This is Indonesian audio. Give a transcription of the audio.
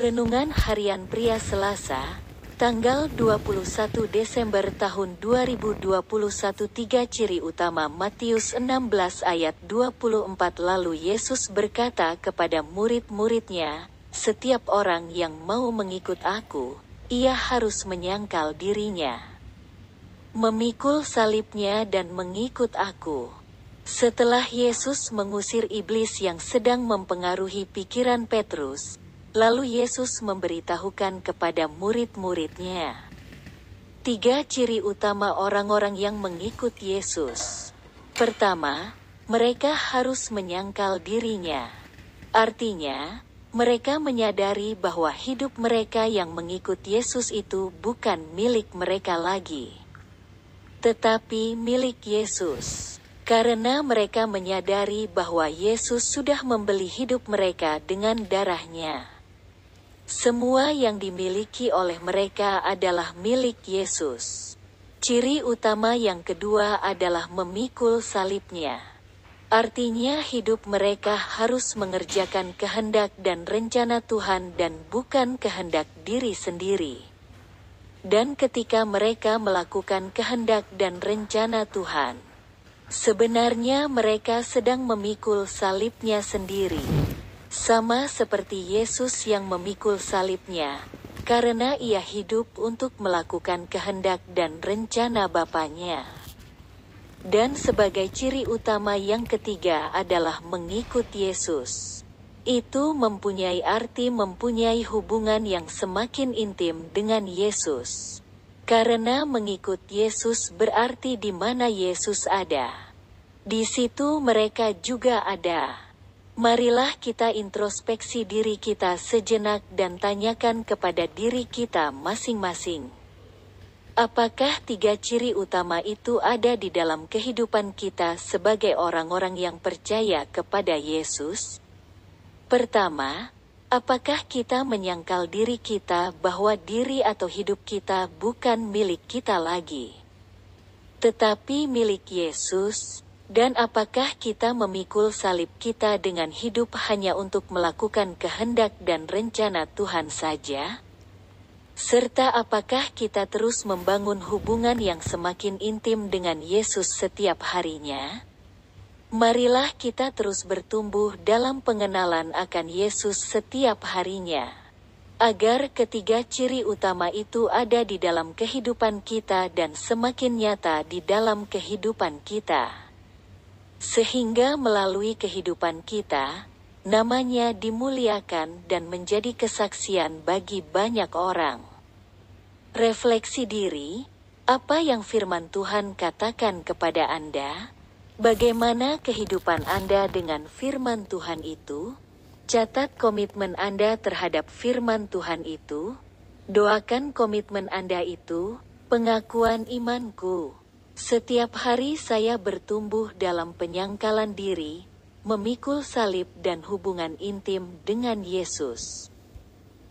Renungan Harian Pria Selasa, tanggal 21 Desember tahun 2021 Tiga ciri utama Matius 16 ayat 24 Lalu Yesus berkata kepada murid-muridnya, Setiap orang yang mau mengikut aku, ia harus menyangkal dirinya. Memikul salibnya dan mengikut aku. Setelah Yesus mengusir iblis yang sedang mempengaruhi pikiran Petrus, Lalu Yesus memberitahukan kepada murid-muridnya tiga ciri utama orang-orang yang mengikut Yesus. Pertama, mereka harus menyangkal dirinya. Artinya, mereka menyadari bahwa hidup mereka yang mengikut Yesus itu bukan milik mereka lagi, tetapi milik Yesus. Karena mereka menyadari bahwa Yesus sudah membeli hidup mereka dengan darahnya. Semua yang dimiliki oleh mereka adalah milik Yesus. Ciri utama yang kedua adalah memikul salibnya. Artinya hidup mereka harus mengerjakan kehendak dan rencana Tuhan dan bukan kehendak diri sendiri. Dan ketika mereka melakukan kehendak dan rencana Tuhan, sebenarnya mereka sedang memikul salibnya sendiri. Sama seperti Yesus yang memikul salibnya, karena ia hidup untuk melakukan kehendak dan rencana Bapaknya. Dan sebagai ciri utama yang ketiga adalah mengikut Yesus. Itu mempunyai arti mempunyai hubungan yang semakin intim dengan Yesus. Karena mengikut Yesus berarti di mana Yesus ada. Di situ mereka juga ada. Marilah kita introspeksi diri kita sejenak dan tanyakan kepada diri kita masing-masing. Apakah tiga ciri utama itu ada di dalam kehidupan kita sebagai orang-orang yang percaya kepada Yesus? Pertama, apakah kita menyangkal diri kita bahwa diri atau hidup kita bukan milik kita lagi, tetapi milik Yesus? Dan apakah kita memikul salib kita dengan hidup hanya untuk melakukan kehendak dan rencana Tuhan saja? Serta apakah kita terus membangun hubungan yang semakin intim dengan Yesus setiap harinya? Marilah kita terus bertumbuh dalam pengenalan akan Yesus setiap harinya. Agar ketiga ciri utama itu ada di dalam kehidupan kita dan semakin nyata di dalam kehidupan kita sehingga melalui kehidupan kita, namanya dimuliakan dan menjadi kesaksian bagi banyak orang. Refleksi diri, apa yang firman Tuhan katakan kepada Anda? Bagaimana kehidupan Anda dengan firman Tuhan itu? Catat komitmen Anda terhadap firman Tuhan itu. Doakan komitmen Anda itu, pengakuan imanku. Setiap hari saya bertumbuh dalam penyangkalan diri, memikul salib dan hubungan intim dengan Yesus.